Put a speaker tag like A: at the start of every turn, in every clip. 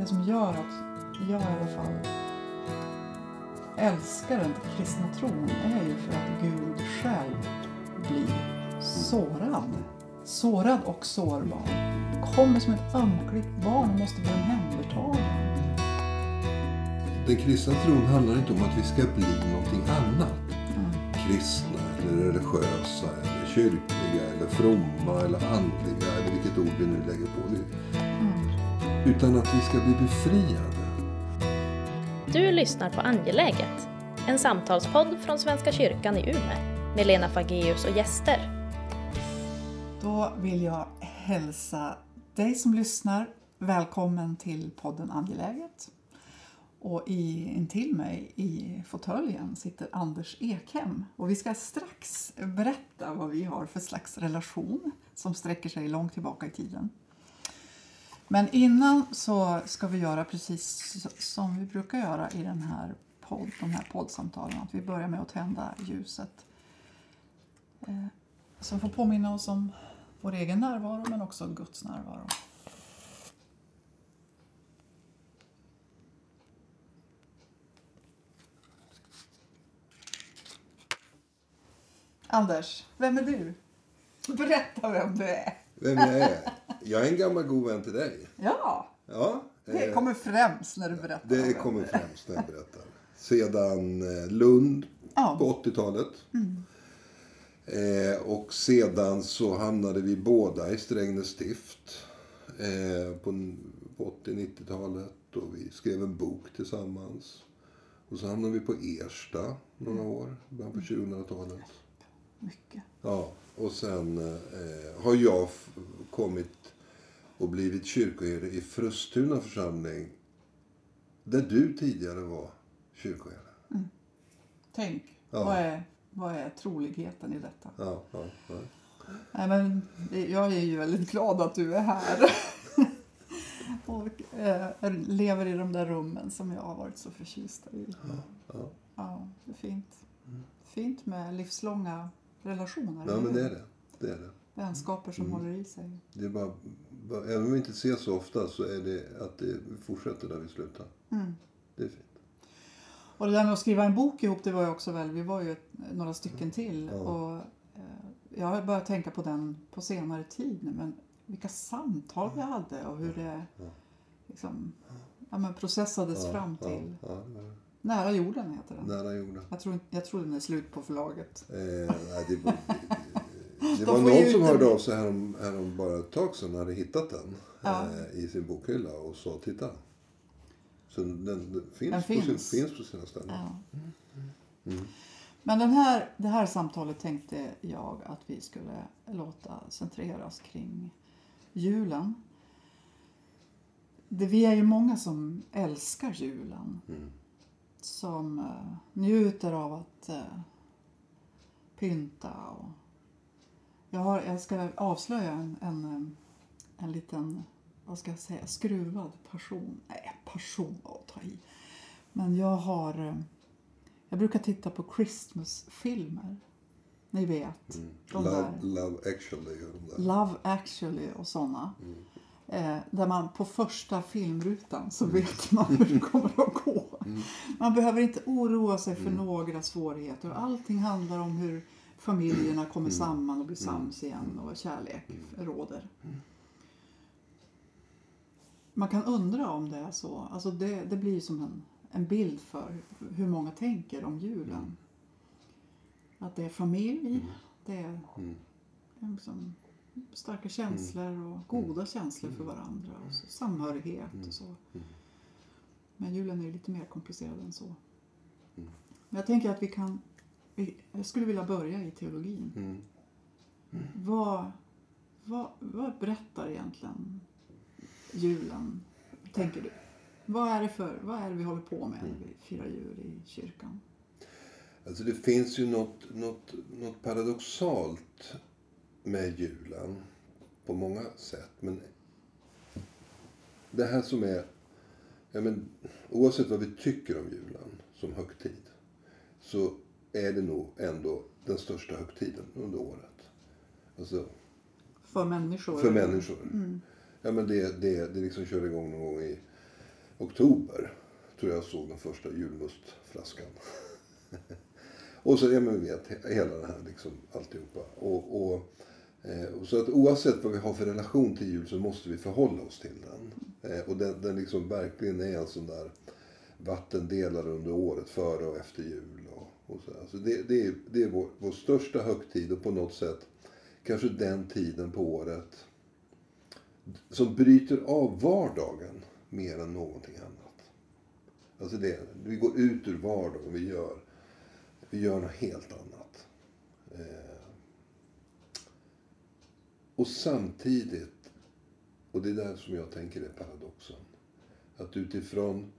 A: det som gör att jag i alla fall älskar den kristna tron är ju för att Gud själv blir sårad. Sårad och sårbar. Kommer som ett ömkligt barn och måste bli omhändertagen.
B: Den kristna tron handlar inte om att vi ska bli någonting annat. Kristna eller religiösa eller kyrkliga eller fromma eller andliga eller vilket ord vi nu lägger på det. Utan att vi ska bli befriade.
C: Du lyssnar på Angeläget, en samtalspodd från Svenska kyrkan i Umeå med Lena Fageus och gäster.
A: Då vill jag hälsa dig som lyssnar välkommen till podden Angeläget. Och i, intill mig i fåtöljen sitter Anders Ekhem. Och vi ska strax berätta vad vi har för slags relation som sträcker sig långt tillbaka i tiden. Men innan så ska vi göra precis som vi brukar göra i den här podd, de här poddsamtalen. Att vi börjar med att tända ljuset. Eh, Som får påminna oss om vår egen närvaro men också Guds närvaro. Anders, vem är du? Berätta vem du är.
B: Vem jag är? Jag är en gammal god vän till dig.
A: Ja,
B: Ja,
A: det
B: eh,
A: kommer främst när du berättar.
B: det kommer främst när jag berättar. Sedan eh, Lund
A: Ja. Mm.
B: på 80-talet. Eh, och sedan så hamnade vi båda i Strängnäs stift eh, på, på 80-90-talet. Och vi skrev en bok tillsammans. Och så hamnade vi på Ersta några år, början på 2000-talet.
A: Mycket.
B: Ja, och sen eh, har jag kommit och blivit kyrkoherde i Frustuna församling. Där du tidigare var kyrkoherde.
A: Tänk,
B: Ja.
A: vad, är, vad är troligheten i detta?
B: Ja, ja, ja.
A: Nej, men jag är ju väldigt glad att du är här. och eh, lever i de där rummen som jag har varit så förtjust i.
B: ja.
A: Ja, det är fint. Fint med livslånga relationer.
B: ja men det är det. det, är det.
A: Vänskaper som håller i sig.
B: det är bara, bara, även om vi inte ses så ofta så är det att det fortsätter där vi slutar.
A: Mm.
B: Det är fint.
A: Och det där med att skriva en bok ihop, det var ju också väl, vi var ju några stycken till.
B: Ja.
A: Och, eh, jag har börjat tänka på den på senare tid nu, men vilka samtal vi hade och hur det liksom, ja, men processades fram till.
B: Ja.
A: Nära jorden heter den.
B: Nära jorden.
A: Jag tror, jag tror den är slut på förlaget.
B: Eh, nej, det, det, det
A: De
B: var någon som hörde av sig härom, härom bara ett tag sedan hade hittat den
A: Ja.
B: eh, i sin bokhylla och sa titta. Så den, den, finns,
A: Den
B: På sin,
A: finns.
B: finns på sina ställen.
A: Ja.
B: Mm.
A: Men den här, det här samtalet tänkte jag att vi skulle låta centreras kring julen. Det, vi är ju många som älskar julen.
B: Mm.
A: Som eh, njuter av att eh, pynta. Och jag, har, jag ska avslöja en, en, eh, en liten, vad ska jag säga, skruvad passion. Nej, passion att ta i. Men jag har... eh, Jag brukar titta på Christmas-filmer. Ni vet.
B: Mm. Love, love actually.
A: Love actually och såna. Eh, där man på första filmrutan så vet man hur det kommer att gå. Man behöver inte oroa sig för några svårigheter. Allting handlar om hur familjerna kommer samman och blir sams igen och kärlek råder. Man kan undra om det är så. Alltså det, det blir som en, en bild för hur många tänker om julen. Att det är familj, det är liksom starka känslor och goda känslor för varandra. Och så samhörighet och så. Men julen är lite mer komplicerad än så. Men jag tänker att vi kan... Jag skulle vilja börja i teologin.
B: Mm.
A: Vad, vad, vad berättar egentligen julen, tänker du? Vad är, det för, vad är vi håller på med när vi firar jul i kyrkan?
B: Alltså det finns ju något, något, något paradoxalt med julen på många sätt. Men det här som är... Ja men, oavsett vad vi tycker om julen som högtid så är det nog ändå den största högtiden under året. Alltså,
A: För människor?
B: för människor. Ja, men det, det, det liksom kör igång någon gång i oktober tror jag såg den första julmustflaskan. och så, ja men vi vet, hela det här liksom, alltihopa. Och, och, eh, så att oavsett vad vi har för relation till jul så måste vi förhålla oss till den. Eh, och den, den liksom verkligen är en sån där vattendelare under året, före och efter jul. Och, och så alltså det, det, är, det är vår, vår största högtid och på något sätt kanske den tiden på året som bryter av vardagen mer än någonting annat. Alltså det, vi går ut ur vardagen, vi gör, vi gör något helt annat. Eh, och samtidigt, och det är där som jag tänker är paradoxen, att utifrån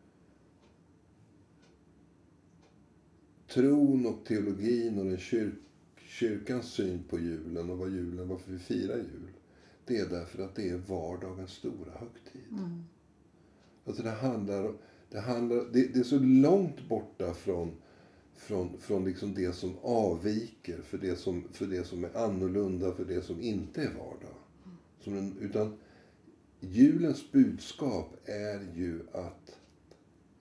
B: tron och teologin och den kyrk, kyrkans syn på julen och vad julen, varför vi firar jul. Det är därför att det är vardagens stora högtid. Mm. Alltså det handlar, det, handlar det, det, är så långt borta från, från, från liksom det som avviker, för det som, för det som är annorlunda, för det som inte är vardag. Som en, utan julens budskap är ju att,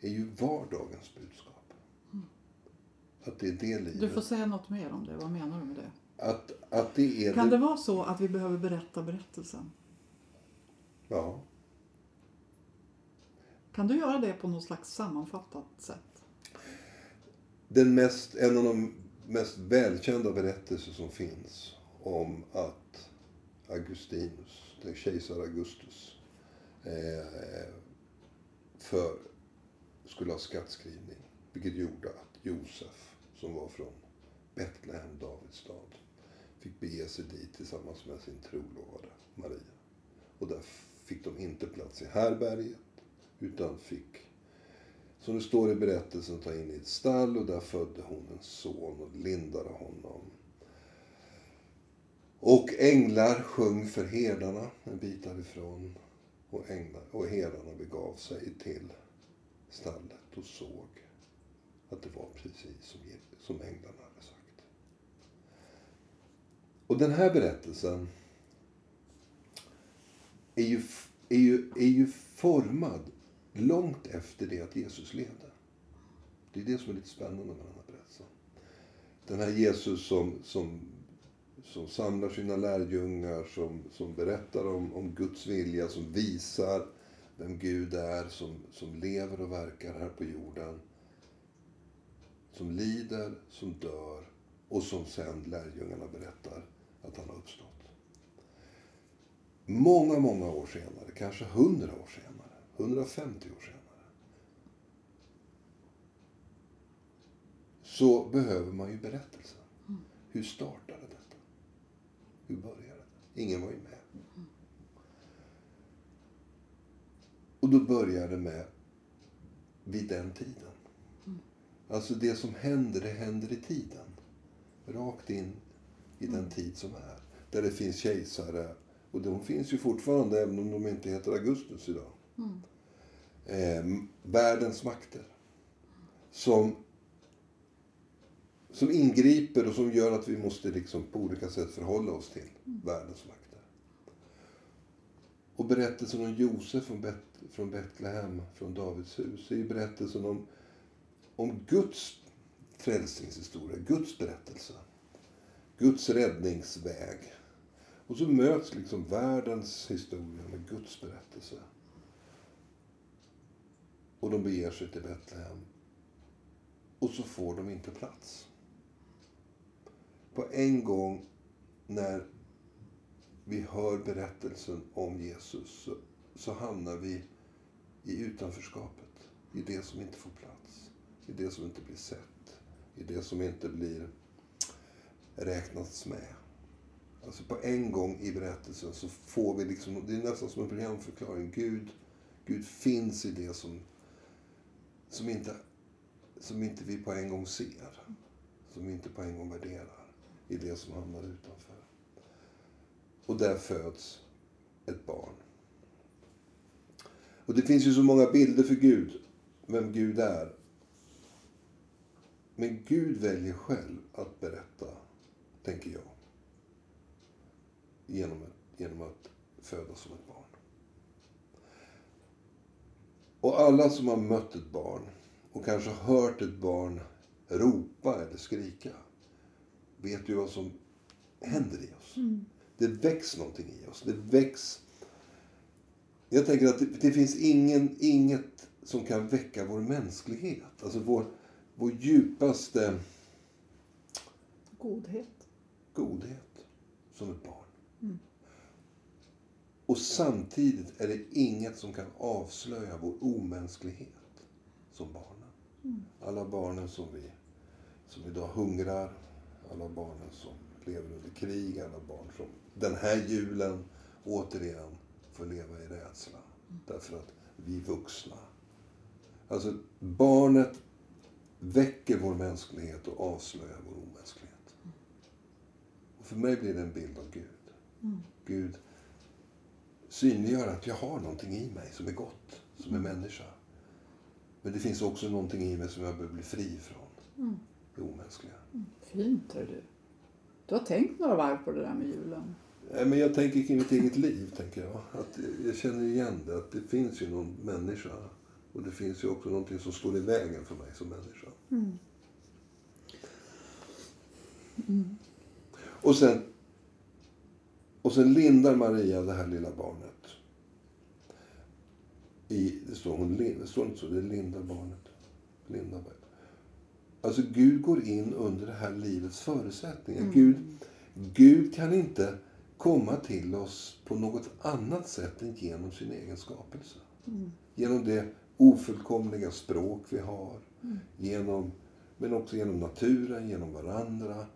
B: är ju vardagens budskap. Att det är det livet.
A: Du får säga något mer om det. Vad menar du med det?
B: Att, att det är
A: kan det... det vara så att vi behöver berätta berättelsen?
B: Ja.
A: Kan du göra det på något slags sammanfattat sätt?
B: Den mest, en av de mest välkända berättelser som finns om att Augustinus, den kejsar Augustus, eh, för, skulle ha skattskrivning. Vilket gjorde att Josef som var från Betlehem, Davids stad, fick bege sig dit tillsammans med sin trolovade Maria. Och där fick de inte plats i härberget, utan fick, som det står i berättelsen, ta in i ett stall och där födde hon en son och lindade honom. Och änglar sjöng för herdarna en bit därifrån. Och, änglar, och herdarna begav sig till stallet och såg att det var precis som, som änglarna hade sagt. Och den här berättelsen är ju, är ju, är ju formad långt efter det att Jesus levde. Det är det som är lite spännande med den här berättelsen. Den här Jesus som, som, som samlar sina lärjungar, som, som berättar om, om Guds vilja, som visar vem Gud är, som, som lever och verkar här på jorden som lider, som dör och som sen lärjungarna berättar att han har uppstått. Många, många år senare, kanske hundra år senare, 150 år senare, så behöver man ju berättelsen. Hur startade det? Hur började det? Ingen var ju med. Och då började det med vid den tiden. Alltså det som händer, det händer i tiden. Rakt in i den mm. tid som är. Där det finns kejsare. Och de finns ju fortfarande, även om de inte heter Augustus idag. Mm. Eh, världens makter. Som, som ingriper och som gör att vi måste liksom på olika sätt förhålla oss till mm. världens makter. Och berättelsen om Josef från, Bet från Betlehem, från Davids hus, är ju berättelsen om om Guds frälsningshistoria, Guds berättelse. Guds räddningsväg. Och så möts liksom världens historia med Guds berättelse. Och de beger sig till Betlehem. Och så får de inte plats. På en gång när vi hör berättelsen om Jesus så, så hamnar vi i utanförskapet. I det som inte får plats i det som inte blir sett, i det som inte blir räknats med. Alltså på en gång i berättelsen så får vi liksom, det är nästan som en programförklaring. Gud, Gud finns i det som, som, inte, som inte vi på en gång ser. Som vi inte på en gång värderar. I det som hamnar utanför. Och där föds ett barn. Och det finns ju så många bilder för Gud, vem Gud är. Men Gud väljer själv att berätta, tänker jag. Genom, genom att födas som ett barn. Och alla som har mött ett barn och kanske hört ett barn ropa eller skrika vet ju vad som händer i oss. Det väcks någonting i oss. Det väcks... Jag tänker att det, det finns ingen, inget som kan väcka vår mänsklighet. Alltså vår, vår djupaste
A: Godhet.
B: godhet som ett barn. Och samtidigt är det inget som kan avslöja vår omänsklighet som barnen. Alla barnen som vi som idag hungrar, alla barnen som lever under krig, alla barn som den här julen återigen får leva i rädsla. Därför att vi vuxna. Alltså barnet väcker vår mänsklighet och avslöjar vår omänsklighet. Och för mig blir det en bild av Gud. Gud synliggör att jag har någonting i mig som är gott, som är människa. Men det finns också någonting i mig som jag behöver bli fri ifrån. Det omänskliga.
A: Fint, hör du. Du har tänkt några varv på det där med julen.
B: Men jag tänker kring mitt eget liv, tänker jag. Att jag känner igen det, att det finns ju någon människa. Och det finns ju också någonting som står i vägen för mig som människa. Och sen och sen lindar Maria det här lilla barnet. I, det, står, hon, det står inte så, det lindar barnet. Lindar barnet. Alltså Gud går in under det här livets förutsättningar. Gud, Gud kan inte komma till oss på något annat sätt än genom sin egen skapelse. Genom det ofullkomliga språk vi har. Genom, men också genom naturen, genom varandra.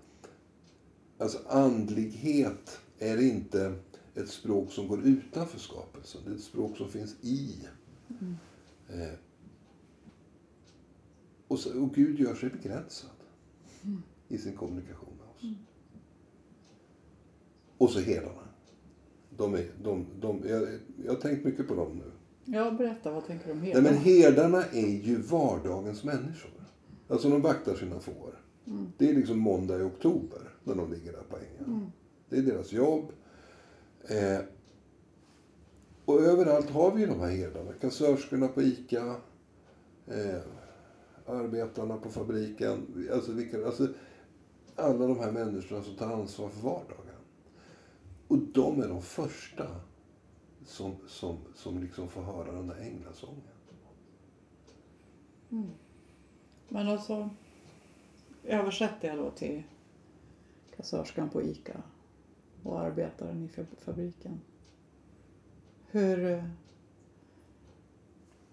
B: Alltså andlighet är inte ett språk som går utanför skapelsen. Det är ett språk som finns i. Eh, och, så, och Gud gör sig begränsad i sin kommunikation med oss. Och så herdarna. De är, de, de, jag, jag har tänkt mycket på dem nu.
A: Ja, berätta. Vad tänker du om
B: Nej,
A: herdarna?
B: men herdarna är ju vardagens människor. Alltså de vaktar sina får. Det är liksom måndag i oktober när de ligger där på ängen. Det är deras jobb. Eh, och överallt har vi ju de här herdarna. Kassörskorna på ICA. Eh, arbetarna på fabriken. Alltså, vilka, alltså, alla de här människorna som tar ansvar för vardagen. Och de är de första som, som, som liksom får höra den där änglasången. Mm.
A: Men alltså, översätter jag då till kassörskan på ICA och arbetaren i fabriken. Hur,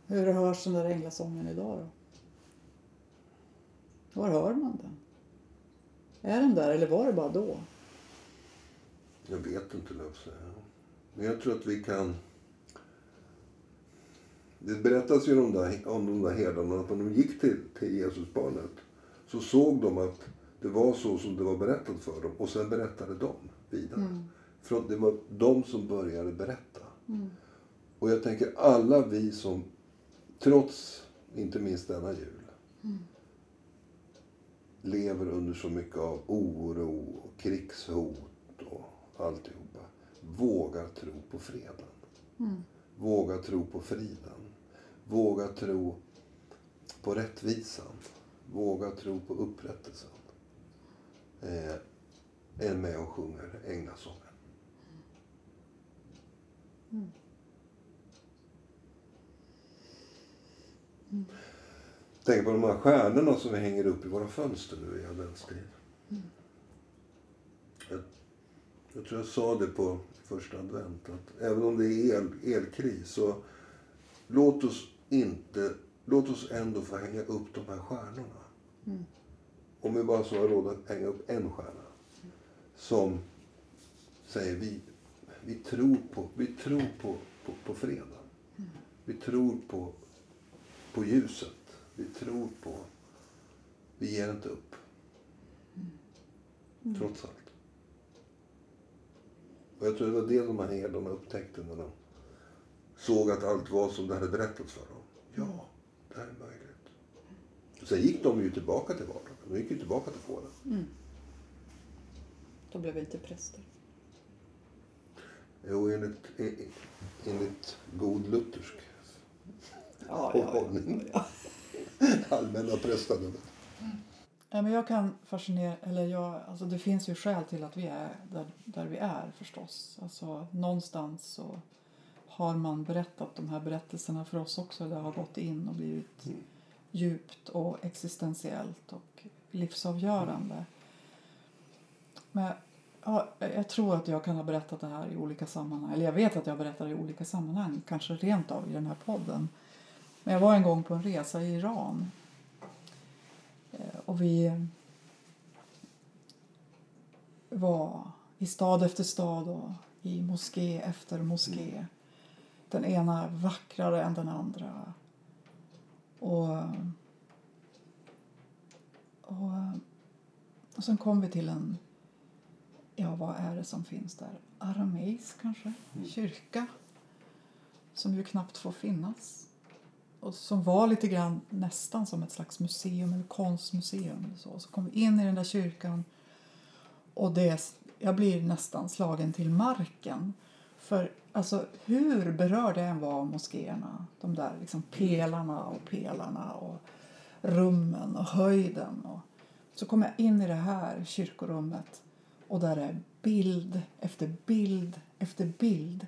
A: hur hörs den där änglasången idag då? Var hör man den? Är den där eller var det bara då?
B: Jag vet inte, löv säga. Men jag tror att vi kan... Det berättas ju om de där, om de där herdarna att när de gick till, till Jesusbarnet så såg de att det var så som det var berättat för dem och sen berättade de vidare. För att det var de som började berätta. Och jag tänker alla vi som, trots inte minst denna jul, lever under så mycket av oro och krigshot och alltihopa. Vågar tro på freden. Våga tro på friden. Våga tro på rättvisan. Våga tro på upprättelsen. Eh, är med och sjunger änglasången. Tänk på de här stjärnorna som vi hänger upp i våra fönster nu i adventstid. Jag, jag tror jag sa det på första advent att även om det är el, elkris så låt oss inte, låt oss ändå få hänga upp de här stjärnorna. Om vi bara så har råd att hänga upp en stjärna som säger vi, vi tror på, vi tror på, på, på freden. Vi tror på, på ljuset. Vi tror på... Vi ger inte upp. Trots allt. Och jag tror det var det de här herdarna upptäckte när de såg att allt var som det hade berättats för dem. Ja, det här är möjligt. Och sen gick de ju tillbaka till vardagen. De gick ju tillbaka till fåren.
A: De blev inte präster.
B: Jo, enligt, e- enligt god luthersk.
A: Ja, Ja, ja, ja.
B: Allmänna prästadömet.
A: Ja, men jag kan fascinera, eller jag, alltså det finns ju skäl till att vi är där, där vi är förstås. Alltså någonstans så har man berättat de här berättelserna för oss också. Det har gått in och blivit
B: Mm.
A: djupt och existentiellt och livsavgörande. Men ja, jag tror att jag kan ha berättat det här i olika sammanhang. Eller jag vet att jag berättar det i olika sammanhang. Kanske rent av i den här podden. Men jag var en gång på en resa i Iran. Eh, Och vi var i stad efter stad och i moské efter moské. Den ena vackrare än den andra. Och, och, och sen kom vi till en, ja vad är det som finns där? Arameisk kanske? Kyrka. Som ju knappt får finnas. Och som var lite grann nästan som ett slags museum eller konstmuseum. Eller så. så kom vi in i den där kyrkan och det, jag blir nästan slagen till marken. För alltså, hur berörd det än var av moskéerna, de där liksom pelarna och pelarna och rummen och höjden. Och, så kom jag in i det här kyrkorummet och där är bild efter bild efter bild.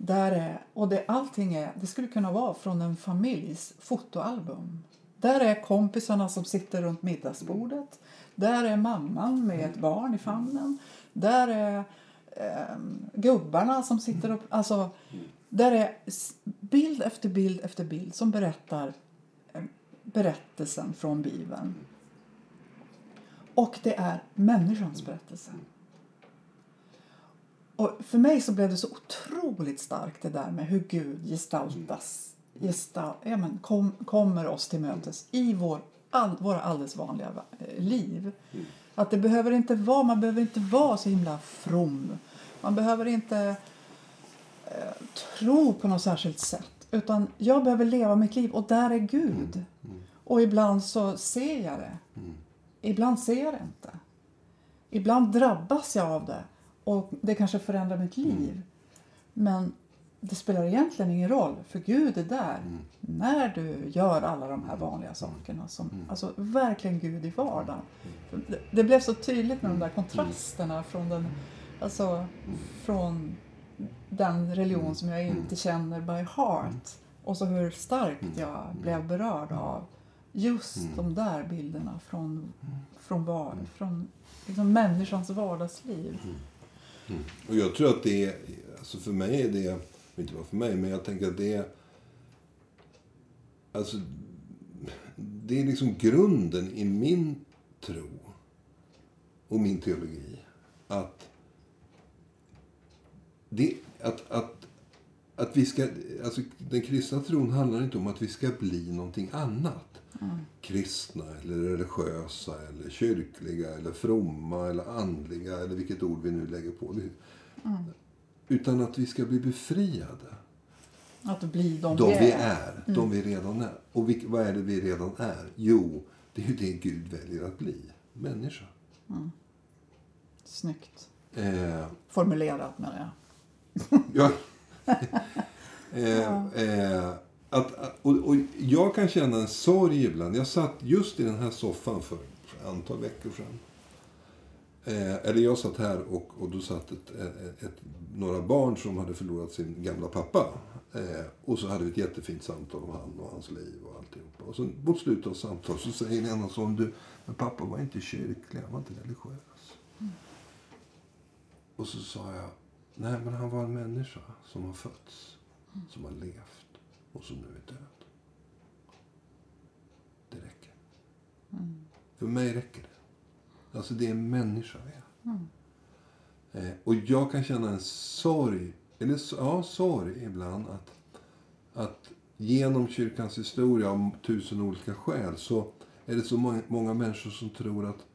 A: Där är, och det, allting är, det skulle kunna vara från en familjs fotoalbum. Där är kompisarna som sitter runt middagsbordet. Där är mamman med ett barn i famnen. Där är eh, gubbarna som sitter upp. Alltså, där är bild efter bild efter bild som berättar eh, berättelsen från Bibeln. Och det är människans berättelse. Och för mig så blev det så otroligt starkt det där med hur Gud gestaltas. Gestal, ja, men kom, kommer oss till mötes i vår, all, våra alldeles vanliga va- eh, liv. Att det behöver inte vara, man behöver inte vara så himla from. Man behöver inte eh, tro på något särskilt sätt. Utan jag behöver leva mitt liv och där är Gud. Och ibland så ser jag det. Ibland ser jag det inte. Ibland drabbas jag av det och det kanske förändrar mitt liv. Men det spelar egentligen ingen roll för Gud är där när du gör alla de här vanliga sakerna. Som, Alltså verkligen Gud i vardagen. Det, det blev så tydligt med de där kontrasterna från den, alltså, från den religion som jag inte känner by heart. Och så hur starkt jag blev berörd av just de där bilderna från, från, var, från liksom människans vardagsliv.
B: Och jag tror att det är, alltså för mig är det, inte bara för mig, men jag tänker att det är, alltså, det är liksom grunden i min tro och min teologi. Att, det, att, att, att vi ska, alltså den kristna tron handlar inte om att vi ska bli någonting annat. Kristna eller religiösa eller kyrkliga eller fromma eller andliga eller vilket ord vi nu lägger på. Utan att vi ska bli befriade.
A: Att bli de,
B: De
A: vi
B: vi
A: är.
B: är, de vi redan är. Och vilk- vad är det vi redan är? Jo, det är ju det Gud väljer att bli. Människa.
A: Snyggt
B: Eh,
A: formulerat menar jag.
B: ja. eh, eh, att, och, och jag kan känna en sorg ibland. Jag satt just i den här soffan för ett antal veckor sedan. Eh, eller jag satt här och, och då satt ett, ett, ett, några barn som hade förlorat sin gamla pappa. Eh, och så hade vi ett jättefint samtal om han och hans liv och alltihopa. Och så mot slutet av samtalet så säger den ena som du, men pappa var inte kyrklig, han var inte religiös. Och så sa jag, nej men han var en människa som har fötts, som har levt och som nu är död. Det räcker. För mig räcker det. Alltså det är en människa vi är. Eh, och jag kan känna en sorg, eller ja, sorg ibland att, att genom kyrkans historia om tusen olika skäl så är det så många, många människor som tror att,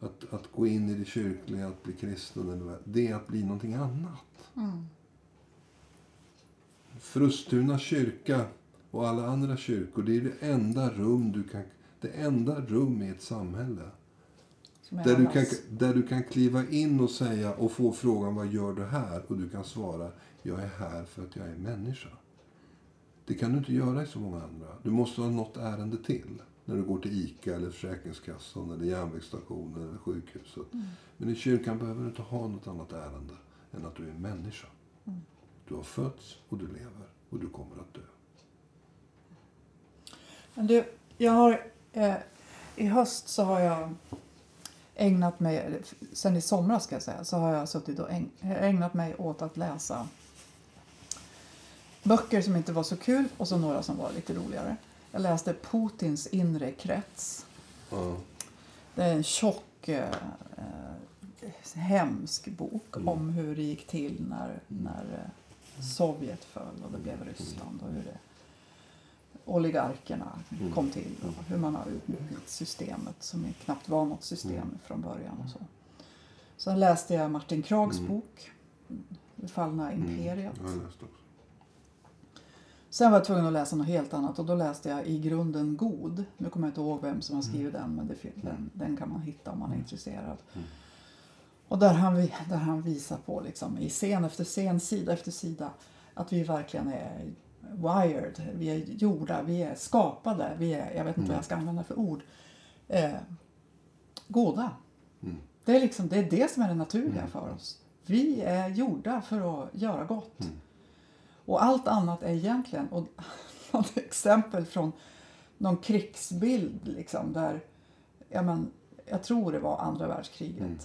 B: att, att gå in i det kyrkliga, att bli kristen, eller det är att bli någonting annat. Frustuna kyrka och alla andra kyrkor, det är det enda rum du kan, det enda rum i ett samhälle där du, kan, där du kan kliva in och säga och få frågan vad gör du här? Och du kan svara jag är här för att jag är människa. Det kan du inte göra i så många andra. Du måste ha något ärende till. När du går till ICA eller Försäkringskassan eller järnvägsstationen eller sjukhuset. Men i kyrkan behöver du inte ha något annat ärende än att du är människa. Du har fötts och du lever och du kommer att dö.
A: Men du, jag har, eh, I höst så har jag ägnat mig, sen i somras ska jag säga, så har jag suttit och äg, ägnat mig åt att läsa böcker som inte var så kul och så några som var lite roligare. Jag läste Putins inre krets.
B: Ja.
A: Det är en tjock, eh, eh, hemsk bok
B: Mm.
A: om hur det gick till när, när eh, Sovjet föll och det blev Ryssland och hur det, oligarkerna
B: Mm.
A: kom till och hur man har utnyttjat systemet som knappt var något system
B: Mm.
A: från början. Och så. Sen läste jag Martin Krags
B: Mm.
A: bok Det fallna imperiet. Sen var jag tvungen att läsa något helt annat och då läste jag I grunden god. Nu kommer jag inte ihåg vem som har skrivit den men det, den, den kan man hitta om man är intresserad. Och där han, där han visar på liksom, i scen efter scen, sida efter sida att vi verkligen är wired, vi är gjorda, vi är skapade, vi är, jag vet inte vad jag ska använda för ord, eh, goda.
B: Mm.
A: Det är, liksom, det är det som är det naturliga för oss. Vi är gjorda för att göra gott.
B: Mm.
A: Och allt annat är egentligen, och något exempel från någon krigsbild liksom där, ja men, jag tror det var andra världskriget,
B: Mm.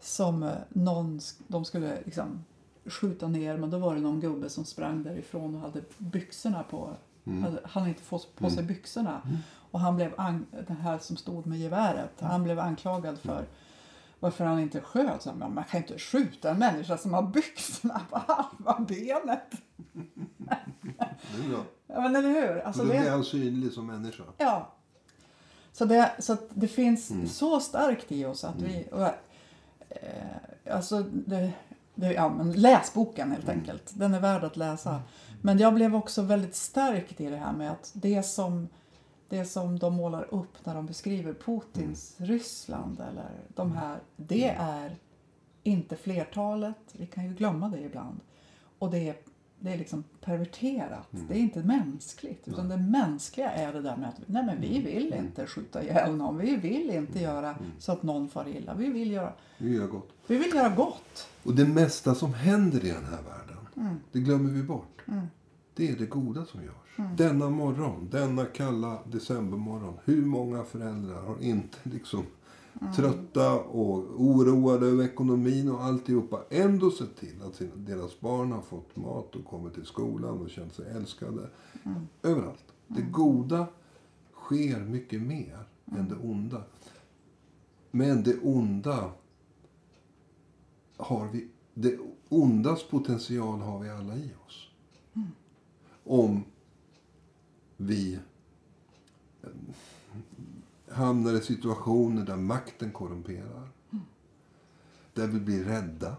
A: Som eh, någon, de skulle liksom skjuta ner men då var det någon gubbe som sprang därifrån och hade byxorna på,
B: Mm.
A: hade, han inte fått på sig byxorna. Och han blev, den här som stod med geväret, han blev anklagad för varför han inte sköt. Så, men man kan inte skjuta en människa som har byxorna på halva benet.
B: Det är bra.
A: Ja, men eller hur? Alltså
B: då
A: det,
B: blir han synlig som människa.
A: Ja. Så det, så det finns
B: Mm.
A: så starkt i oss att vi... Eh, alltså det, det, ja, men läs boken helt
B: Mm.
A: enkelt. Den är värd att läsa. Men jag blev också väldigt stärkt i det här med att det som, det som de målar upp när de beskriver Putins
B: Mm.
A: Ryssland eller de här, det är inte flertalet. Vi kan ju glömma det ibland. Och det är, det är liksom perverterat.
B: Mm.
A: Det är inte mänskligt. Utan det mänskliga är det där med att nej men
B: Mm.
A: vi vill inte skjuta ihjäl någon. Vi vill inte göra så att någon far illa. Vi vill göra,
B: Vi gör gott.
A: vi vill göra gott.
B: Och det mesta som händer i den här världen,
A: Mm.
B: det glömmer vi bort. Det är det goda som görs. Denna morgon, denna kalla decembermorgon. Hur många föräldrar har inte liksom trötta och oroade över ekonomin och alltihopa ändå sett till att sina, deras barn har fått mat och kommit till skolan och känt sig älskade. Överallt. Det goda sker mycket mer än det onda. Men det onda har vi, det ondas potential har vi alla i oss. Om vi hamnar i situationer där makten korrumperar. Där vi blir rädda.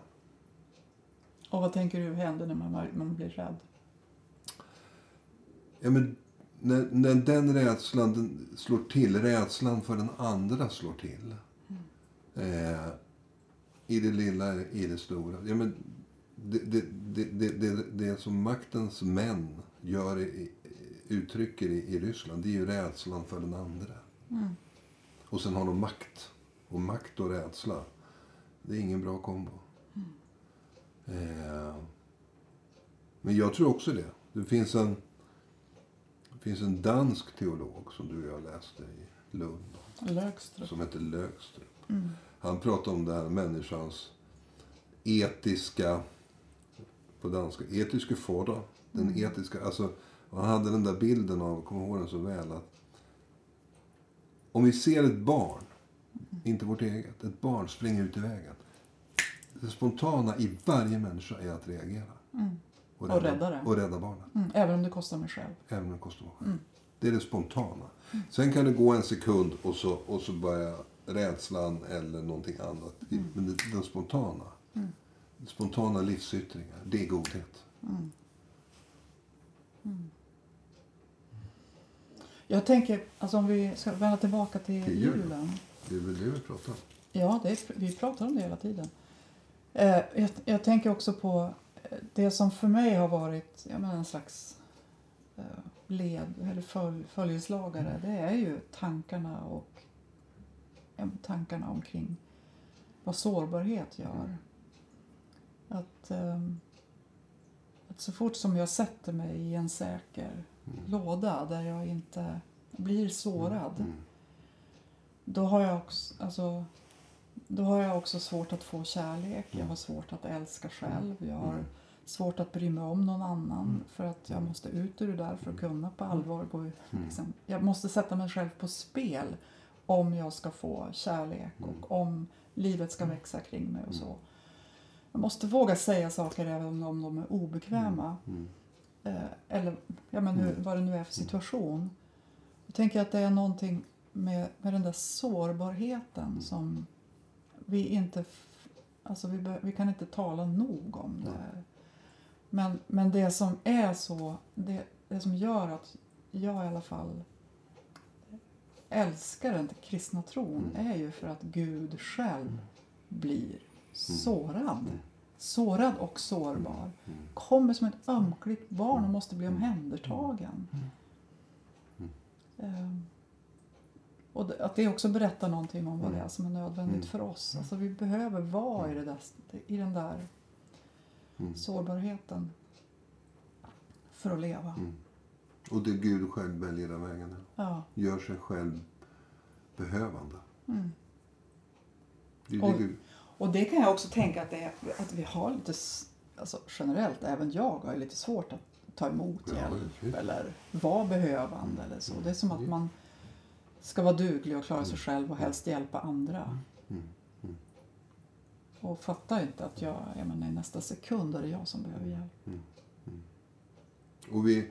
A: Och vad tänker du händer när man, man blir rädd?
B: Ja, men när, när den rädslan den slår till, rädslan för den andra slår till. Eh, I det lilla, i det stora. Ja, men det, det, det, det, det, det som maktens män gör i, uttrycker i, i Ryssland, det är ju rädslan för den andra. Och sen har de makt. Och makt och rädsla, det är ingen bra kombo. Eh, men jag tror också det. Det finns en, det finns en dansk teolog som du och jag läste i Lund.
A: Lögstrup.
B: Som heter Lögstrup. Han pratar om det här människans etiska, på danska, etiska fordran. Den etiska, alltså, han hade den där bilden av, kommer ihåg den så väl, att om vi ser ett barn, inte vårt eget, ett barn springa ut i vägen. Det spontana i varje människa är att reagera.
A: Och rädda det.
B: Och rädda barnet.
A: Mm, även om det kostar mig själv.
B: Även om det kostar mig själv. Det är det spontana. Sen kan det gå en sekund och så, och så börjar rädslan eller någonting annat. Men det, den spontana. Spontana livsyttringar, det är godhet.
A: Jag tänker, alltså om vi ska vända tillbaka till
B: Till julen.
A: julen.
B: Det är väl det vi pratar om.
A: Ja, är, vi pratar om det hela tiden. Eh, jag, jag tänker också på eh, det som för mig har varit ja, men en slags eh, led eller följ, följeslagare det är ju tankarna och ja, tankarna omkring vad sårbarhet gör. Att, ehm, att så fort som jag sätter mig i en säker låda där jag inte blir sårad
B: Mm.
A: då har jag också, alltså, då har jag också svårt att få kärlek. Jag har svårt att älska själv. Jag har svårt att bry mig om någon annan för att jag måste ut ur det där för att kunna på allvar gå. Liksom. Jag måste sätta mig själv på spel om jag ska få kärlek och om livet ska växa kring mig och så. Jag måste våga säga saker även om de är obekväma. Eh, eller ja, men hur, vad det nu är för situation. Jag tänker att det är någonting med, med den där sårbarheten som vi inte... Alltså vi, be, vi kan inte tala nog om det. Men, men det som är så... Det, det som gör att jag i alla fall älskar den kristna tron är ju för att Gud själv blir sårad. Sårad och sårbar. Kommer som ett ömkligt barn och måste bli omhändertagen. Ehm, och att det också berättar någonting om vad det är som är nödvändigt för oss. Alltså vi behöver vara i, det där, i den där sårbarheten för att leva.
B: Och det Gud själv väljer den vägen.
A: Ja.
B: Gör sig själv behövande.
A: Mm.
B: Det är det
A: Och-
B: Gud...
A: Och det kan jag också tänka att, är, att vi har lite, alltså generellt, även jag har lite svårt att ta emot hjälp eller vara behövande eller så. Det är som att man ska vara duglig och klara sig själv och helst hjälpa andra. Och fattar inte att jag, jag menar, i nästa sekund är det jag som behöver hjälp.
B: Och vi,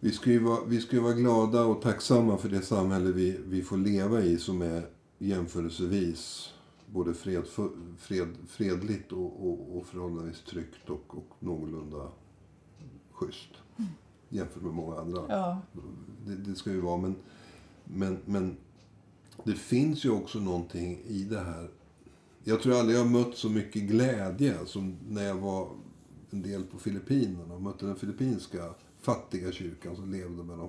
B: vi, ska ju vara, vi ska vara glada och tacksamma för det samhälle vi, vi får leva i som är jämförelsevis både fred, fred, fredligt och, och, och förhållandevis tryggt och, och någorlunda schysst. Jämfört med många andra.
A: Ja,
B: Det, det ska ju vara. Men, men, men det finns ju också någonting i det här. Jag tror aldrig jag har mött så mycket glädje som när jag var en del på Filippinerna och mötte den filippinska fattiga kyrkan som levde med de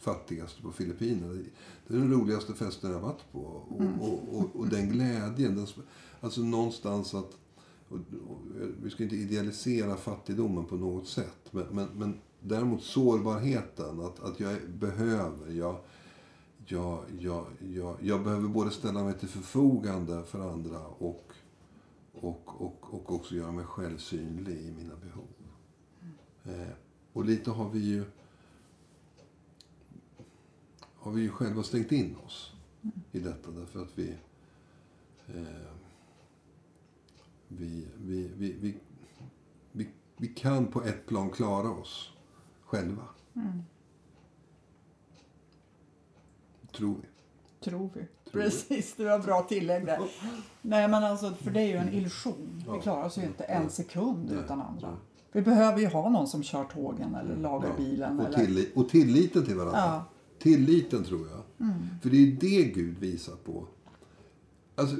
B: fattigaste på Filippinerna. Det- är den roligaste festen jag varit på. Och, och, och, och den glädjen. Den, alltså någonstans att... Vi ska inte idealisera fattigdomen på något sätt. Men, men, men däremot sårbarheten. Att, att jag behöver. Jag, jag, jag, jag, jag behöver både ställa mig till förfogande för andra och, och, och, och också göra mig själv synlig i mina behov. Eh, och lite har vi ju har vi ju själva stängt in oss i detta därför att vi eh, vi, vi, vi, vi, vi, vi kan på ett plan klara oss själva. Tror vi.
A: tror vi.
B: Tror.
A: Precis, det var bra tillägg där. Nej, men alltså, för det är ju en illusion. Vi klarar oss ju inte en sekund utan andra. Vi behöver ju ha någon som kör tågen eller lagar
B: Ja.
A: bilen.
B: Och,
A: eller...
B: tillit, och tilliten till varandra.
A: Ja.
B: Tilliten tror jag. För det är det Gud visar på. Alltså,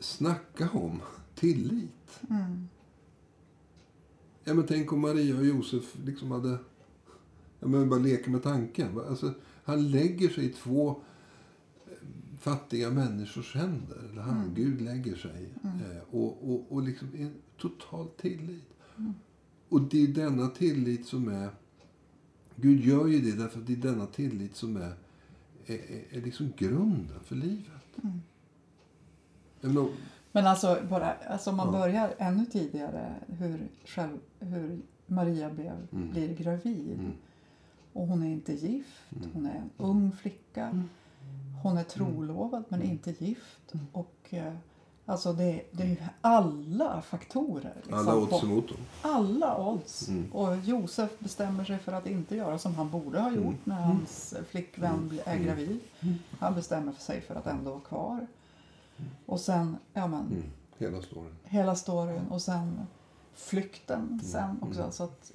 B: snacka om tillit. Ja, men tänk om Maria och Josef liksom hade... Ja, men bara leker med tanken. Alltså, han lägger sig i två eh, fattiga människors händer. Eller han, Gud lägger sig. Eh, och, och, och liksom en total tillit. Och det är denna tillit som är... Gud gör ju det därför att det är denna tillit som är, är, är, liksom grunden för livet. Jag menar,
A: Men alltså, bara, alltså om man
B: Ja.
A: börjar ännu tidigare hur, själv, hur Maria blev, blir gravid.
B: Mm.
A: Och hon är inte gift. Hon är en ung flicka. Hon är trolovad men inte gift. Och eh, alltså det, det är ju alla faktorer. liksom,
B: alla odds emot dem.
A: alla odds.
B: Mm.
A: Och Josef bestämmer sig för att inte göra som han borde ha gjort när hans flickvän bli- är gravid. Han bestämmer sig för att ändå vara kvar. Och sen, ja men,
B: Mm. Hela storyn.
A: hela storyn och sen flykten sen också. Så att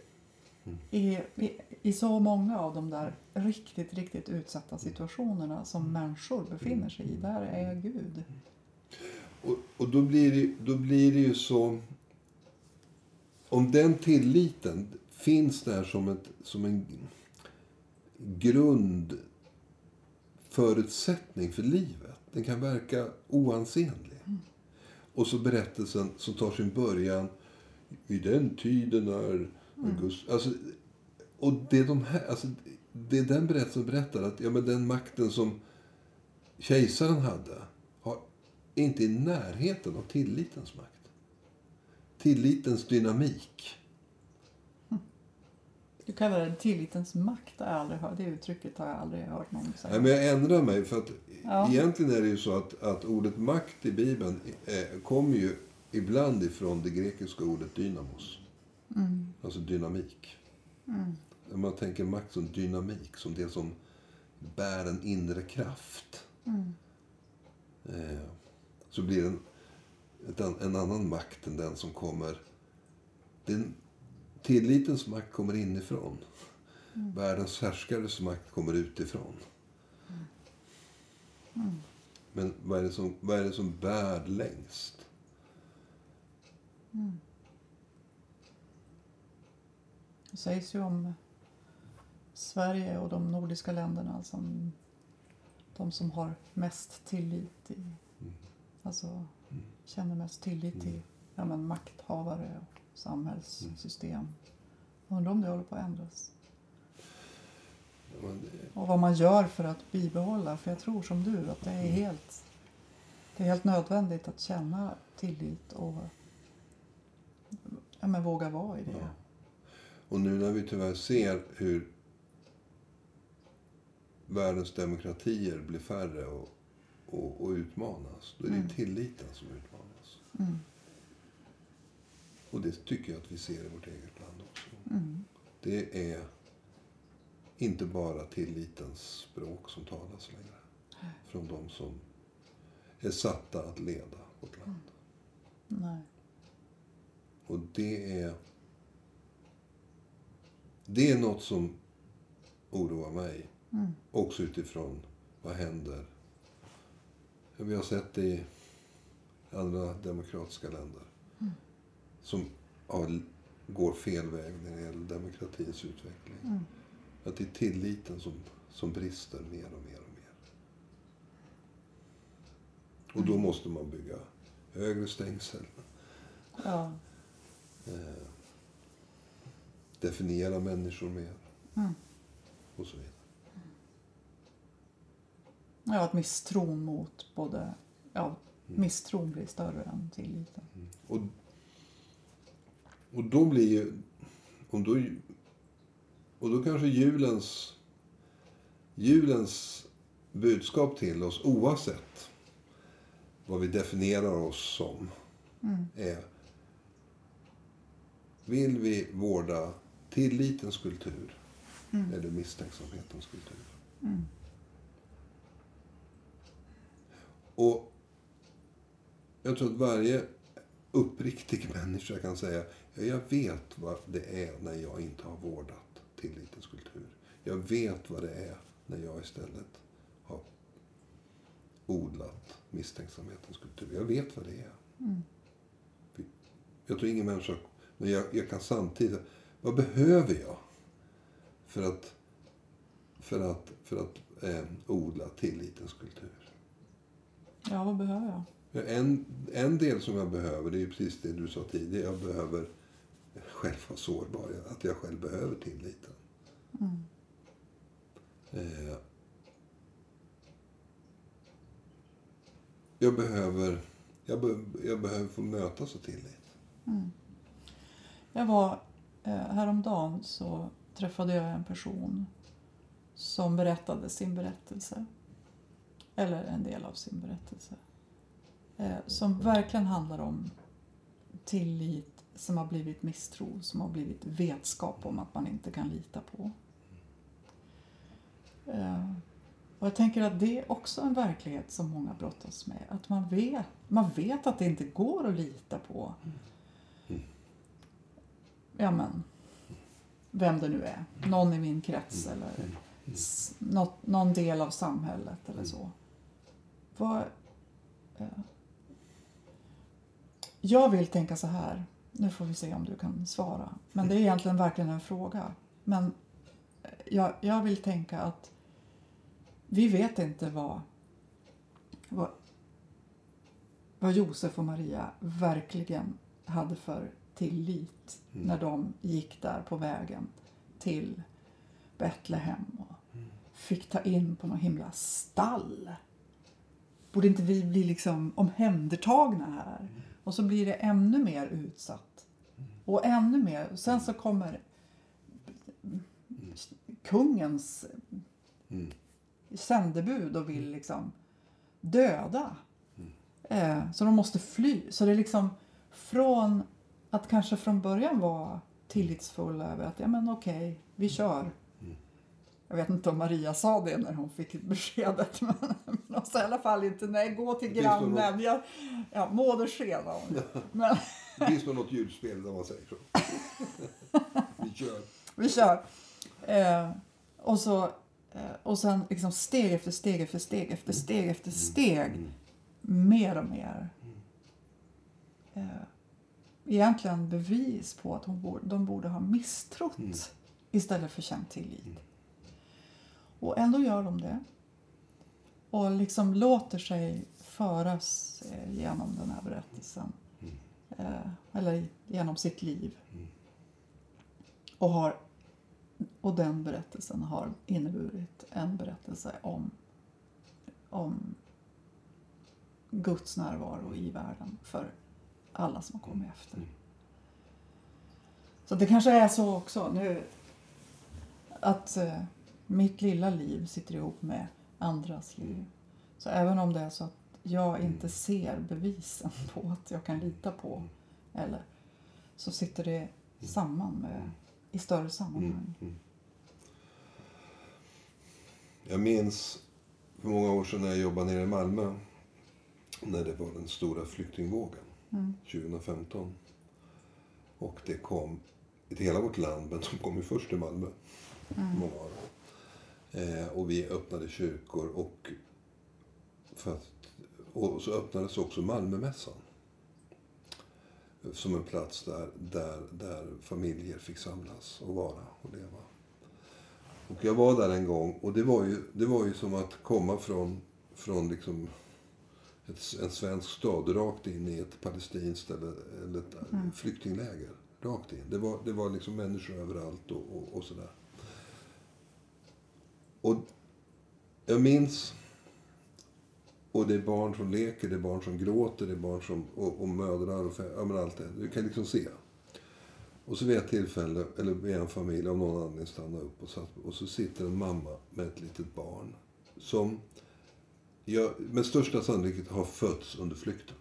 A: i, i, I så många av de där riktigt, riktigt utsatta situationerna som människor befinner sig i, där är Gud.
B: Och, och då, blir det, då blir det ju så... Om den tilliten finns där som, ett, som en grundförutsättning för livet. Den kan verka oansenlig. Och så berättelsen som tar sin början vid den tiden när August... Alltså, och det är, de här, alltså, det är den berättelsen berättar att ja, men den makten som kejsaren hade har inte i närheten av tillitens makt. Tillitens dynamik.
A: Du kallar det tillitens makt. Jag aldrig hört. det uttrycket har jag aldrig hört någon säga.
B: Nej, men jag ändrar mig. För att
A: Ja.
B: egentligen är det ju så att, att ordet makt i Bibeln eh, kommer ju ibland ifrån det grekiska ordet dynamos.
A: Mm.
B: Alltså dynamik. När man tänker makt som dynamik, som det som bär en inre kraft.
A: Mm.
B: Eh, så blir det en, en annan makt än den som kommer... Den, tillitens makt kommer inifrån. Världens härskares makt kommer utifrån. Men vad är, det som, vad är det som bär längst?
A: Det sägs ju om Sverige och de nordiska länderna som de som har mest tillit i, alltså känner mest tillit till ja, men makthavare och samhällssystem. Undrar om det håller på att ändras. Och vad man gör för att bibehålla. För jag tror som du att det är helt, det är helt nödvändigt att känna tillit och ja, men våga vara i det.
B: Ja. Och nu när vi tyvärr ser hur världens demokratier blir färre och, och, och utmanas, då är det ju tilliten som utmanas.
A: Mm.
B: Och det tycker jag att vi ser i vårt eget land också.
A: Mm.
B: Det är inte bara tillitens språk som talas längre. Från de som är satta att leda vårt land.
A: Nej.
B: Och det är... Det är något som oroar mig.
A: Mm.
B: Också utifrån vad händer. Vi har sett det i andra demokratiska länder. Som har, går fel väg när det gäller demokratins utveckling.
A: Mm.
B: Att det är tilliten som, som brister mer och mer och mer. Och då måste man bygga högre stängsel.
A: Ja.
B: Eh, definiera människor mer.
A: Mm.
B: Och så vidare.
A: Ja, att misstron mot både... Ja, misstron blir större än tilliten.
B: Och, och då blir ju... Och då, och då kanske julens, julens budskap till oss, oavsett vad vi definierar oss som, är... Vill vi vårda tillitens kultur eller misstänksamhetens kultur? Och jag tror att varje uppriktig människa kan säga ja, jag vet vad det är när jag inte har vårdat tillitens kultur. Jag vet vad det är när jag istället har odlat misstänksamhetens kultur. Jag vet vad det är. Jag tror ingen människa... Men jag, jag kan samtidigt... Vad behöver jag för att, för att, för att eh, odla tillitens kultur?
A: Ja, vad behöver jag?
B: Ja, En, en del som jag behöver, det är precis det du sa tidigare. Jag behöver själv vara sårbar. Att jag själv behöver tilliten. Eh, jag, behöver, jag, be, jag behöver få mötas av tillit.
A: Jag var, eh, häromdagen så träffade jag en person som berättade sin berättelse. Eller en del av sin berättelse. Eh, som verkligen handlar om tillit som har blivit misstro, som har blivit vetskap om att man inte kan lita på. Eh, och jag tänker att det är också en verklighet som många brottas med. Att man vet, man vet att det inte går att lita på ja men, vem det nu är. Någon i min krets eller något, någon del av samhället eller så. Vad, eh, jag vill tänka så här. nu får vi se om du kan svara. Men det är egentligen verkligen en fråga. Men eh, jag, jag vill tänka att vi vet inte vad, vad, vad Josef och Maria verkligen hade för tillit
B: Mm.
A: när de gick där på vägen till Betlehem och fick ta in på någon himla stall. Borde inte vi bli liksom omhändertagna här? Och så blir det ännu mer utsatt. Och ännu mer. Och sen så kommer kungens
B: Mm.
A: sändebud och vill liksom döda. Eh, så de måste fly. Så det är liksom från att kanske från början vara tillitsfull över att ja men okej, vi kör. Jag vet inte om Maria sa det när hon fick beskedet. Men hon sa i alla fall inte nej, gå till
B: det något-
A: grannen. Jag, ja, modersken sa hon. Men
B: Finns det något ljudspel där man säger så? Vi kör.
A: vi kör. Eh, och, så, eh, och sen liksom steg efter steg efter steg efter steg efter steg. Mer och mer. Eh, egentligen bevis på att hon borde, de borde ha misstrott istället för känt tillit. Och ändå gör de det. Och liksom låter sig föras eh, genom den här berättelsen. Eh, eller genom sitt liv. Och, har, och den berättelsen har inneburit en berättelse om, om Guds närvaro i världen för alla som har kommit efter. Så det kanske är så också nu att eh, mitt lilla liv sitter ihop med andras liv. Så även om det är så att jag inte ser bevisen på att jag kan lita på eller så sitter det samman med i större sammanhang.
B: Jag minns för många år sedan när jag jobbade nere i Malmö. När det var den stora flyktingvågen. 2015. Och det kom till hela vårt land, men de kom ju först till Malmö. Många av dem. Eh, och vi öppnade kyrkor och, att, och så öppnades också Malmömässan. Som en plats där, där, där familjer fick samlas och vara och leva. Och jag var där en gång och det var ju, det var ju som att komma från, från liksom ett, en svensk stad rakt in i ett palestinskt eller, eller ett flyktingläger. Rakt in. Det var, det var liksom människor överallt och, och, och sådär. Och jag minns... Och det är barn som leker, det är barn som gråter, det är barn som... Och, och mödrar och... Ja, men allt det. Du kan liksom se. Och så vid ett tillfälle, eller vid en familj av någon anledning stannar upp och, satt, och så sitter en mamma med ett litet barn. Som jag, med största sannolikhet har fötts under flykten.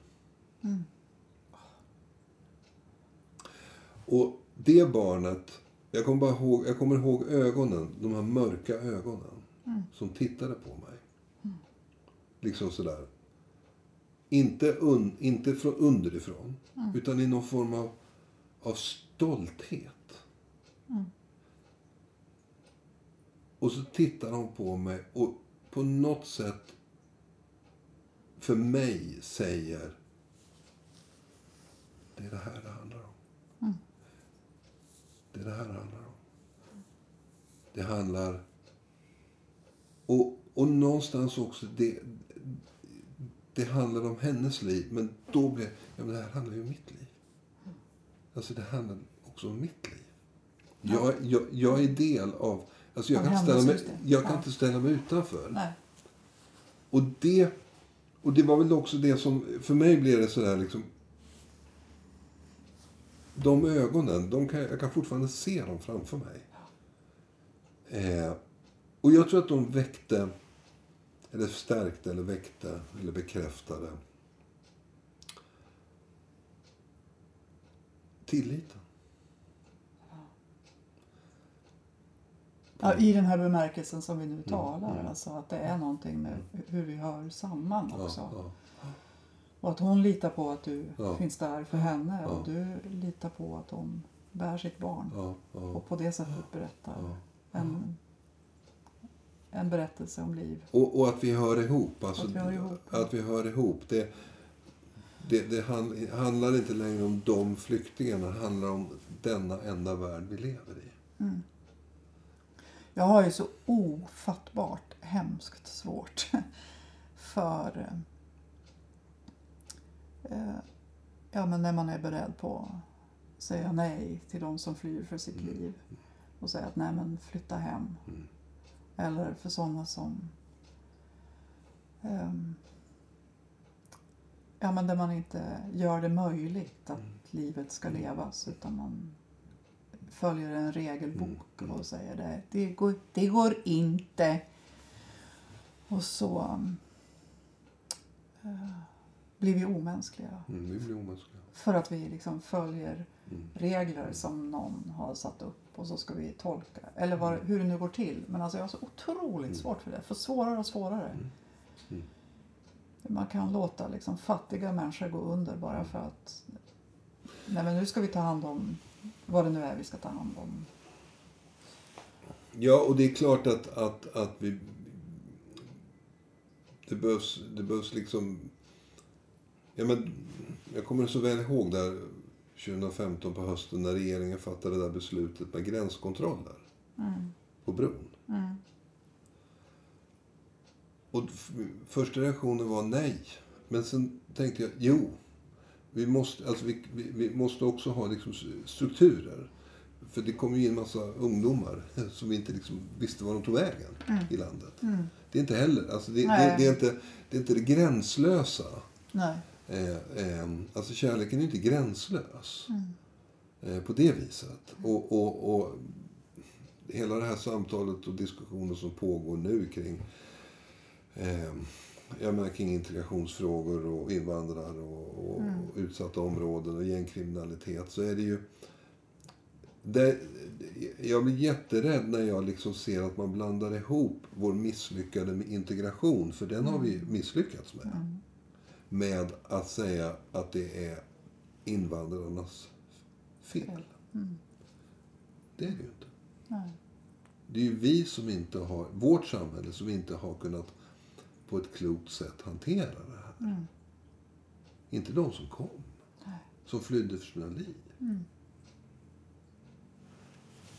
B: Och det barnet, jag kommer, bara ihåg, jag kommer ihåg ögonen, de här mörka ögonen som tittade på mig. Liksom sådär. Inte, un, inte från underifrån, utan i någon form av, av stolthet. Och så tittar hon på mig och på något sätt för mig säger det är det här det handlar om. Det är det här det handlar om. Det handlar... Och, och någonstans också, det, det handlar om hennes liv. Men då blir ja, men det här handlar ju om mitt liv. Alltså det handlar också om mitt liv. Jag, jag, jag är del av... Alltså jag kan, inte ställa mig, jag kan inte ställa mig utanför.
A: Nej.
B: Och det, och det var väl också det som, för mig blev det sådär liksom. De ögonen, de kan, jag kan fortfarande se dem framför mig. Eh, och jag tror att de väckte, eller stärkte, eller väckte, eller bekräftade tilliten.
A: Ja, I den här bemärkelsen som vi nu talar.
B: mm.
A: Alltså att det är någonting med hur vi hör samman
B: Ja,
A: också.
B: ja,
A: Och att hon litar på att du
B: Ja.
A: finns där för henne
B: Ja.
A: och du litar på att hon bär sitt barn.
B: ja,
A: Och på det sättet berättar en, en berättelse om liv.
B: Och, och att vi hör ihop. Alltså,
A: Att vi hör ihop.
B: Att vi hör ihop. Det, det, det hand, handlar inte längre om de flyktingarna. Det handlar om denna enda värld vi lever i.
A: Jag har ju så ofattbart hemskt svårt för ja, men när man är beredd på att säga nej till de som flyr för sitt liv och säga att nej men flytta hem.
B: Mm.
A: Eller för sådana som ehm, ja, men där man inte gör det möjligt att livet ska levas utan man följer en regelbok och säger det, det, går, det går inte. Och så um, eh, blir vi omänskliga
B: Mm, vi blir omänskliga.
A: för att vi liksom följer
B: Mm.
A: regler som någon har satt upp och så ska vi tolka. Eller vad, hur det nu går till. Men alltså jag har så otroligt svårt för det. För svårare och svårare.
B: Mm.
A: Man kan låta liksom fattiga människor gå under bara för att Nej men nu ska vi ta hand om vad det nu är vi ska ta hand om.
B: Ja, och det är klart att, att, att vi... Det behövs, det behövs liksom... Ja, men, jag kommer så väl ihåg där 2015 på hösten när regeringen fattade det där beslutet med gränskontroller på bron. Och f- första reaktionen var nej. Men sen tänkte jag, jo. Vi måste, alltså vi, vi, vi måste också ha liksom strukturer. För det kom ju in en massa ungdomar som inte liksom visste var de tog vägen i landet. Det är inte heller, alltså det, det, det, är inte, det är inte det gränslösa.
A: Nej.
B: Eh, eh, alltså kärleken är inte gränslös. Eh, på det viset. Och, och, och hela det här samtalet och diskussionen som pågår nu kring eh, jag menar kring integrationsfrågor och invandrare och, och, och utsatta områden och gängkriminalitet så är det ju det, jag blir jätterädd när jag liksom ser att man blandar ihop vår misslyckade integration, för den har vi misslyckats med. Med att säga att det är invandrarnas fel. Det är det ju inte.
A: Nej.
B: Det är ju vi som inte har, vårt samhälle som inte har kunnat på ett klokt sätt hantera det här. Inte de som kom. Som flydde för sina liv.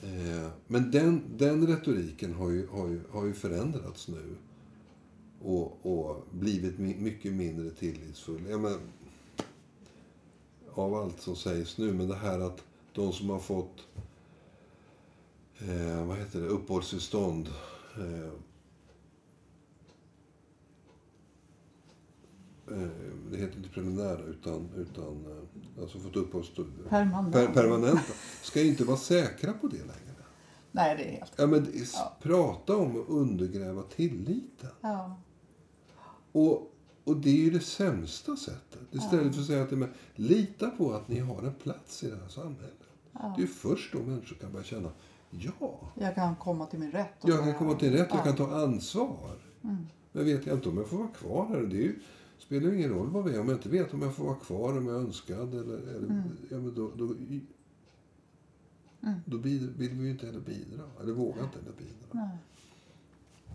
B: Eh, men den, den retoriken har ju, har, ju, har ju förändrats nu. Och, och blivit mycket mindre tillitsfull. Jag men, av allt som sägs nu, men det här att de som har fått eh, vad heter det, uppehållstillstånd eh, eh, det heter inte preliminära utan, utan eh, alltså fått uppehållstillstånd
A: Permanent.
B: per, permanenta ska inte vara säkra på det längre.
A: Nej, det är helt...
B: Ja, men Prata om att undergräva tilliten.
A: Ja.
B: Och, och det är ju det sämsta sättet. Istället för att säga är med, lita på att ni har en plats i det här samhället. Det är först då människor kan börja känna, ja,
A: Jag kan komma till min rätt.
B: jag kan komma till rätt, jag
A: Ja.
B: kan ta ansvar. Men vet jag inte om jag får vara kvar här, det ju, spelar ju ingen roll vad vi är. Om jag inte vet om jag får vara kvar, om jag är önskad eller, eller ja, men då, då, då bid, vill vi ju inte heller bidra. Eller vågar inte heller bidra.
A: Nej.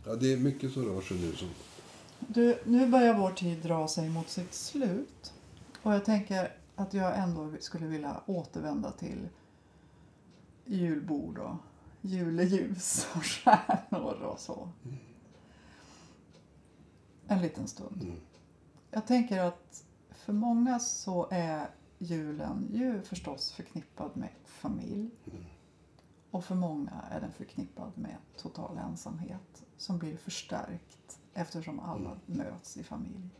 B: Ja, det är mycket som rör sig nu som
A: Du, nu börjar vår tid dra sig mot sitt slut. Och jag tänker att jag ändå skulle vilja återvända till julbord och juleljus och stjärnor och så. En liten stund.
B: Mm.
A: Jag tänker att för många så är julen ju förstås förknippad med familj. Och för många är den förknippad med total ensamhet som blir förstärkt eftersom alla möts i familj.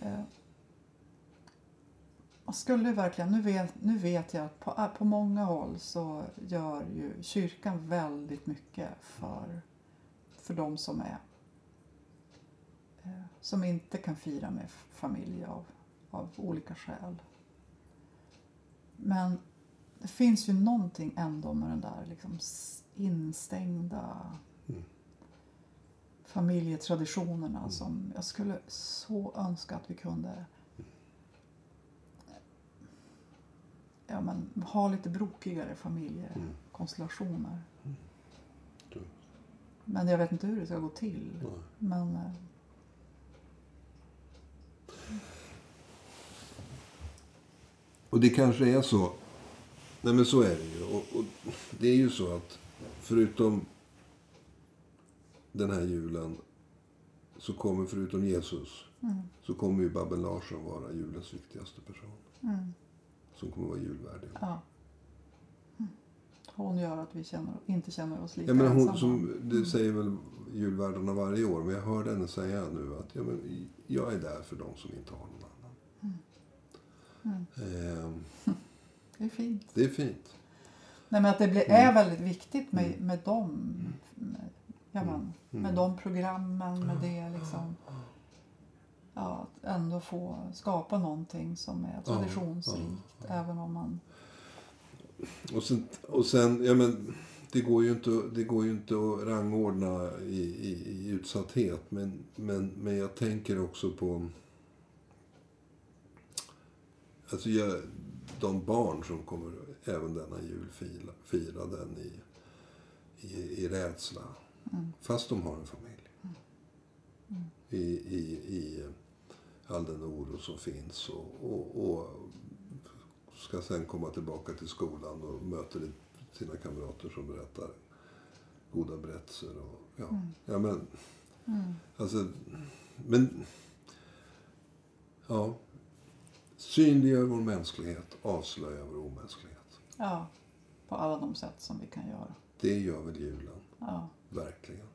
A: Eh, Man skulle verkligen, nu vet, nu vet jag att på, på många håll så gör ju kyrkan väldigt mycket för, för de som är eh, som inte kan fira med familj av, av olika skäl. Men det finns ju någonting ändå med den där liksom instängda familjetraditionerna som jag skulle så önska att vi kunde ja, men, ha lite brokigare familjekonstellationer.
B: tror
A: Men jag vet inte hur det ska gå till.
B: Nej.
A: Men eh,
B: Och det kanske är så. Nej men så är det ju. Och, och det är ju så att förutom den här julen så kommer förutom Jesus så kommer ju Babben Larsson vara julens viktigaste person. Som kommer vara julvärd. i år.
A: Ja. Mm. Hon gör att vi känner, inte känner oss lika
B: Ja, men hon,
A: ensamma.
B: som, det säger väl julvärdarna varje år. Men jag hörde henne säga nu att ja, men jag är där för de som inte har någon annan. Ehm,
A: Det är fint.
B: det är fint.
A: Nej, men att det blir,
B: Mm.
A: är väldigt viktigt med, med dem. Med, ja, men,
B: Mm.
A: med de programmen, med det liksom. Ja, att ändå få skapa någonting som är traditionsrikt. Även om man...
B: Och sen, och sen ja, men, det, går ju inte, det går ju inte att rangordna i, i, i utsatthet. Men, men, men jag tänker också på alltså jag, de barn som kommer även denna jul fira, fira den i, i, i rädsla. Fast de har en familj. I, i, I all den oro som finns. Och, och, och ska sen komma tillbaka till skolan och möter sina kamrater som berättar goda berättelser. Och, ja, ja, men, alltså, men, ja. Synliggör vår mänsklighet, avslöja vår omänsklighet.
A: Ja, på alla de sätt som vi kan göra.
B: Det gör väl julen,
A: Ja,
B: verkligen.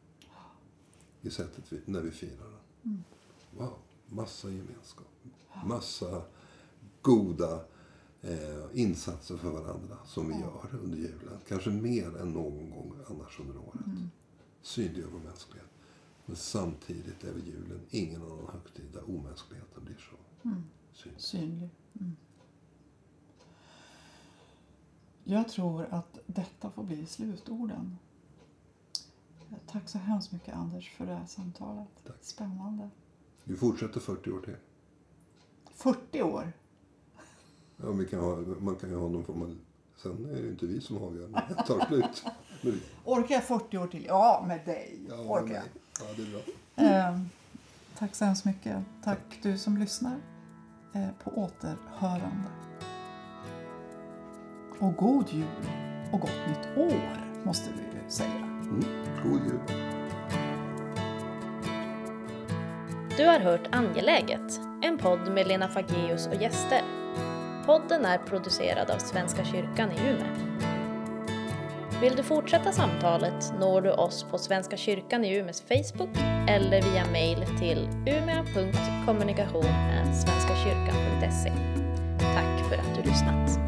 B: I sättet vi, när vi firar den. Wow, massa gemenskap. Massa goda eh, insatser för varandra som vi gör under julen. Kanske mer än någon gång annars under året. Synliggör vår mänsklighet. Men samtidigt är vid julen ingen annan högtid där omänskligheten blir så synlig.
A: synlig. Mm. Jag tror att detta får bli slutorden. Tack så hemskt mycket Anders för det här samtalet.
B: Tack.
A: Spännande.
B: Vi fortsätter 40 år till.
A: 40 år.
B: Ja, vi kan ha, man kan ju ha någon form av... Sen är det inte vi som avgör när det tar slut. Men
A: Orkar jag 40 år till? Ja, med dig.
B: Ja,
A: Orkar jag.
B: nej. Ja, det är bra.
A: Eh, tack så hemskt mycket. Tack du som lyssnar. Eh, på återhörande. Och god jul och gott nytt år måste vi ju säga.
B: Mm. God jul.
C: Du har hört Angeläget, en podd med Lena Fageus och gäster. Podden är producerad av Svenska kyrkan i Umeå. Vill du fortsätta samtalet når du oss på Svenska kyrkan i Umeås Facebook eller via mail till umea.kommunikation@svenskakyrkan.se. Tack för att du lyssnat.